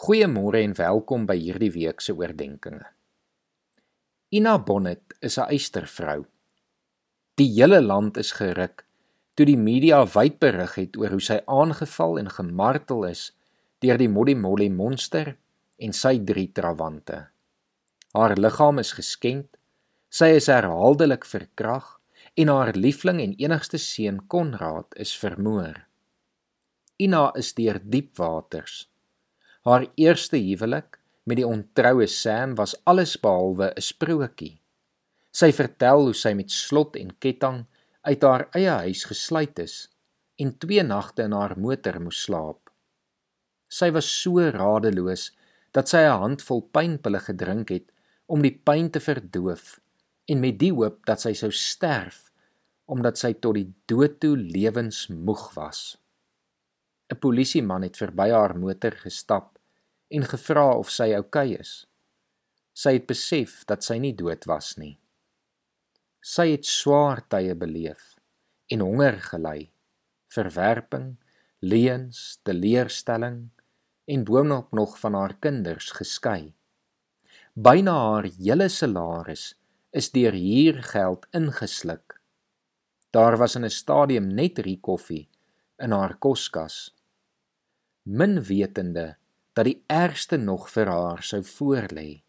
Goeiemôre en welkom by hierdie week se oordeenkings. Ina Bonnet is 'n eystervrou. Die hele land is geruk toe die media wyd berig het oor hoe sy aangeval en gemartel is deur die Molly Molly monster en sy drie trawante. Haar liggaam is geskend, sy is herhaaldelik verkrag en haar liefling en enigste seun Konrad is vermoor. Ina is deur diep waters. Haar eerste huwelik met die ontroue Sam was alles behalwe 'n sprokie. Sy vertel hoe sy met slot en ketting uit haar eie huis gesluit is en twee nagte in haar motor moes slaap. Sy was so radeloos dat sy 'n handvol pynpille gedrink het om die pyn te verdoof en met die hoop dat sy sou sterf omdat sy tot die dood toe lewensmoeg was. 'n Polisieman het verby haar motor gestap en gevra of sy oukei okay is. Sy het besef dat sy nie dood was nie. Sy het swaar tye beleef en honger gely, verwerping, leuns, teleurstelling en boonop nog van haar kinders geskei. Byna haar hele salaris is deur huurgeld ingesluk. Daar was in 'n stadium net rie koffie in haar koskas min wetende dat die ergste nog vir haar sou voorlê.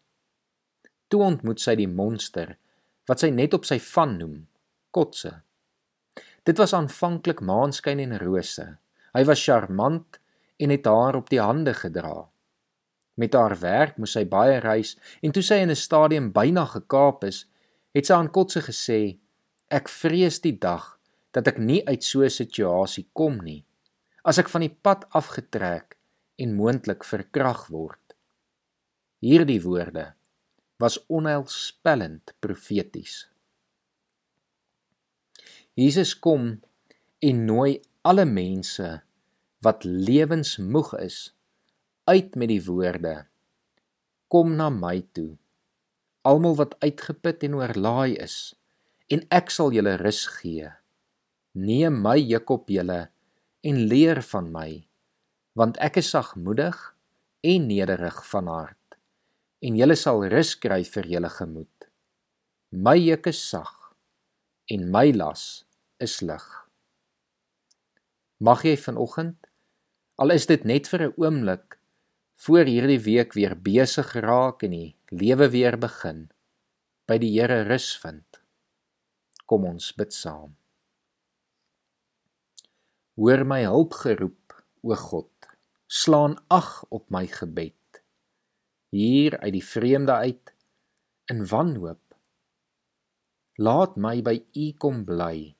Toe ontmoet sy die monster wat sy net op sy van noem, Kotse. Dit was aanvanklik maanskyn en rose. Hy was charmant en het haar op die hande gedra. Met haar werk moes sy baie reis en toe sy in 'n stadium byna gekaap is, het sy aan Kotse gesê: "Ek vrees die dag dat ek nie uit so 'n situasie kom nie." as ek van die pad afgetrek en moontlik verkrag word. Hierdie woorde was onheilspellend profeties. Jesus kom en nooi alle mense wat lewensmoeg is uit met die woorde kom na my toe almal wat uitgeput en oorlaai is en ek sal julle rus gee neem my juk op julle en leer van my want ek is sagmoedig en nederig van hart en julle sal rus kry vir julle gemoed. My juk is sag en my las is lig. Mag jy vanoggend al is dit net vir 'n oomblik voor hierdie week weer besig geraak en die lewe weer begin by die Here rus vind. Kom ons bid saam. Hoor my hulpgeroep, o God. Slaan ag op my gebed. Hier uit die vreemde uit in wanhoop. Laat my by U kom bly.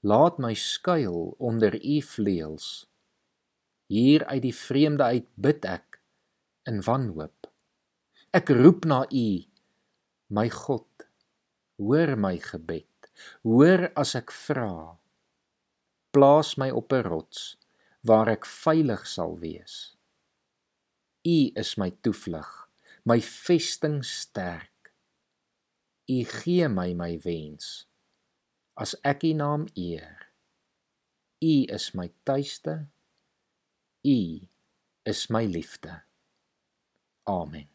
Laat my skuil onder U vleuels. Hier uit die vreemde uit bid ek in wanhoop. Ek roep na U, my God. Hoor my gebed. Hoor as ek vra plaas my op 'n rots waar ek veilig sal wees. U is my toevlug, my vesting sterk. U gee my my wens as ek U naam eer. U is my tuiste. U is my liefde. Amen.